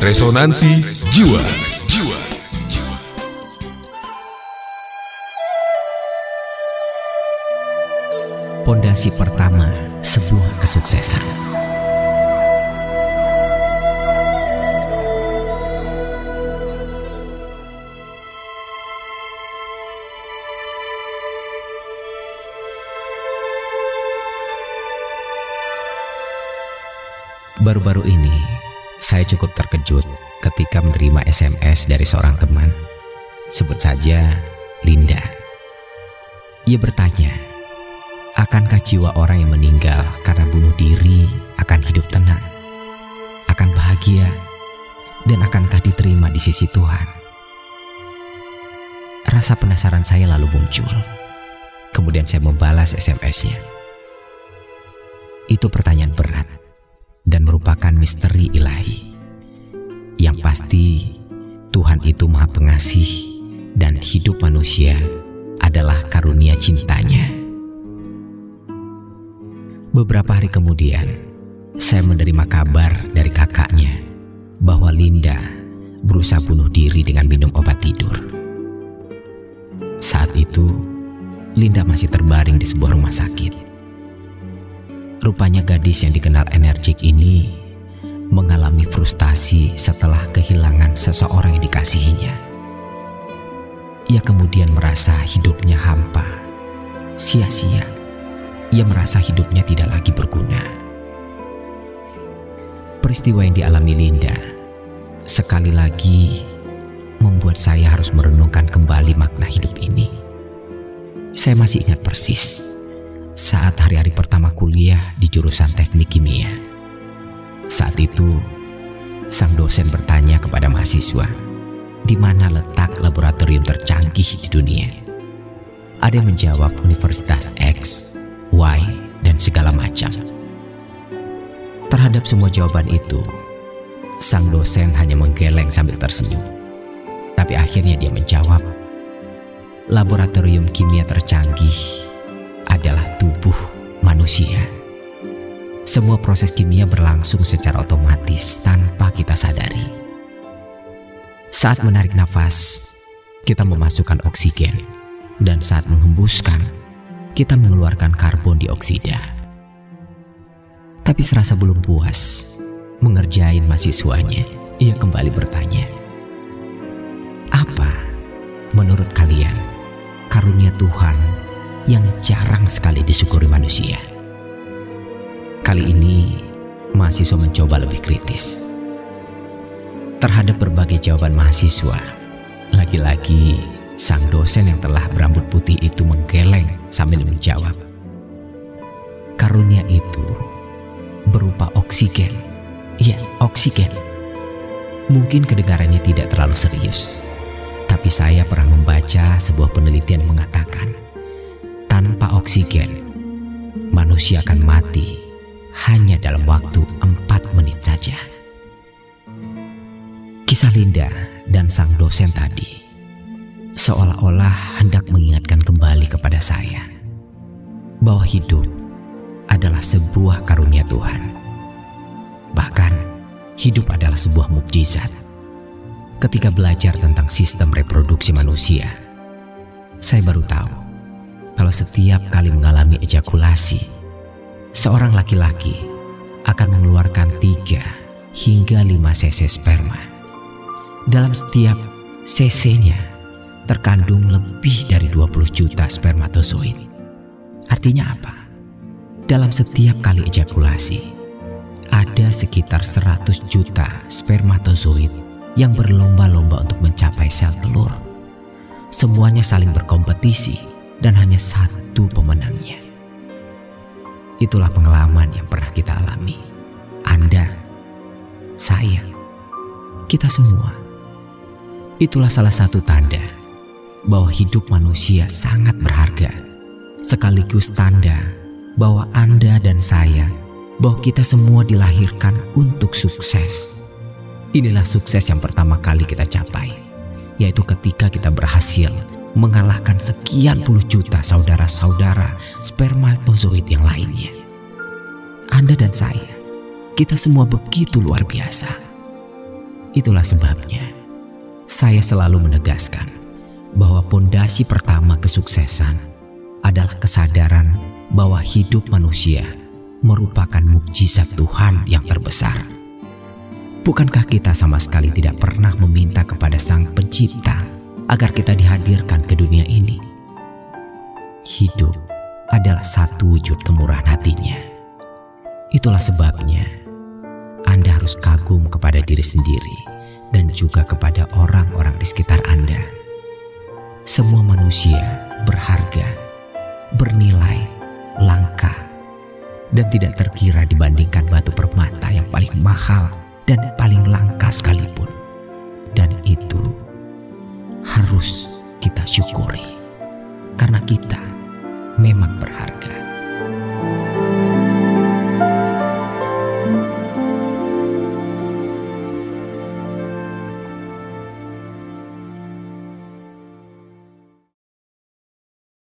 Resonansi Jiwa. Pondasi pertama sebuah kesuksesan. Baru-baru ini, saya cukup terkejut ketika menerima SMS dari seorang teman. Sebut saja Linda. Ia bertanya, akankah jiwa orang yang meninggal karena bunuh diri akan hidup tenang, akan bahagia, dan akankah diterima di sisi Tuhan? Rasa penasaran saya lalu muncul. Kemudian saya membalas SMS-nya. Itu pertanyaan berat dan merupakan misteri ilahi. Yang pasti, Tuhan itu Maha Pengasih, dan hidup manusia adalah karunia cintanya. Beberapa hari kemudian, saya menerima kabar dari kakaknya bahwa Linda berusaha bunuh diri dengan minum obat tidur. Saat itu, Linda masih terbaring di sebuah rumah sakit. Rupanya gadis yang dikenal energik ini mengalami frustasi setelah kehilangan seseorang yang dikasihinya. Ia kemudian merasa hidupnya hampa, sia-sia. Ia merasa hidupnya tidak lagi berguna. Peristiwa yang dialami Linda sekali lagi membuat saya harus merenungkan kembali makna hidup ini. Saya masih ingat persis saat hari-hari pertama kuliah di jurusan teknik kimia. Saat itu, sang dosen bertanya kepada mahasiswa, di mana letak laboratorium tercanggih di dunia. Ada yang menjawab Universitas X, Y, dan segala macam. Terhadap semua jawaban itu, sang dosen hanya menggeleng sambil tersenyum. Tapi akhirnya dia menjawab, laboratorium kimia tercanggih adalah tubuh manusia. Semua proses kimia berlangsung secara otomatis tanpa kita sadari. Saat menarik nafas, kita memasukkan oksigen, dan saat menghembuskan, kita mengeluarkan karbon dioksida. Tapi serasa belum puas mengerjain mahasiswanya, ia kembali bertanya, "Apa menurut kalian karunia Tuhan yang jarang sekali disyukuri manusia?" Kali ini, mahasiswa mencoba lebih kritis terhadap berbagai jawaban mahasiswa. Lagi-lagi, sang dosen yang telah berambut putih itu menggeleng sambil menjawab. Karunia itu berupa oksigen. Iya, oksigen. Mungkin kedengarannya tidak terlalu serius. Tapi saya pernah membaca sebuah penelitian mengatakan, tanpa oksigen, manusia akan mati hanya dalam waktu empat menit saja. Kisah Linda dan sang dosen tadi seolah-olah hendak mengingatkan kembali kepada saya bahwa hidup adalah sebuah karunia Tuhan. Bahkan, hidup adalah sebuah mukjizat. Ketika belajar tentang sistem reproduksi manusia, saya baru tahu kalau setiap kali mengalami ejakulasi, seorang laki-laki akan mengeluarkan 3 hingga 5 cc sperma. Dalam setiap cc-nya terkandung lebih dari 20 juta spermatozoid. Artinya apa? Dalam setiap kali ejakulasi, ada sekitar 100 juta spermatozoid yang berlomba-lomba untuk mencapai sel telur. Semuanya saling berkompetisi dan hanya satu pemenangnya. Itulah pengalaman yang pernah kita alami. Anda, saya, kita semua. Itulah salah satu tanda bahwa hidup manusia sangat berharga, sekaligus tanda bahwa Anda dan saya, bahwa kita semua dilahirkan untuk sukses. Inilah sukses yang pertama kali kita capai, yaitu ketika kita berhasil mengalahkan sekian puluh juta saudara-saudara spermatozoid yang lainnya. Anda dan saya, kita semua begitu luar biasa. Itulah sebabnya saya selalu menegaskan bahwa pondasi pertama kesuksesan adalah kesadaran bahwa hidup manusia merupakan mukjizat Tuhan yang terbesar. Bukankah kita sama sekali tidak pernah meminta kepada Sang Pencipta agar kita dihadirkan ke dunia ini? Hidup adalah satu wujud kemurahan hatinya. Itulah sebabnya Anda harus kagum kepada diri sendiri dan juga kepada orang-orang di sekitar Anda. Semua manusia berharga, bernilai, langka, dan tidak terkira dibandingkan batu permata yang paling mahal dan paling langka sekalipun. Dan itu harus kita syukuri karena kita memang berharga.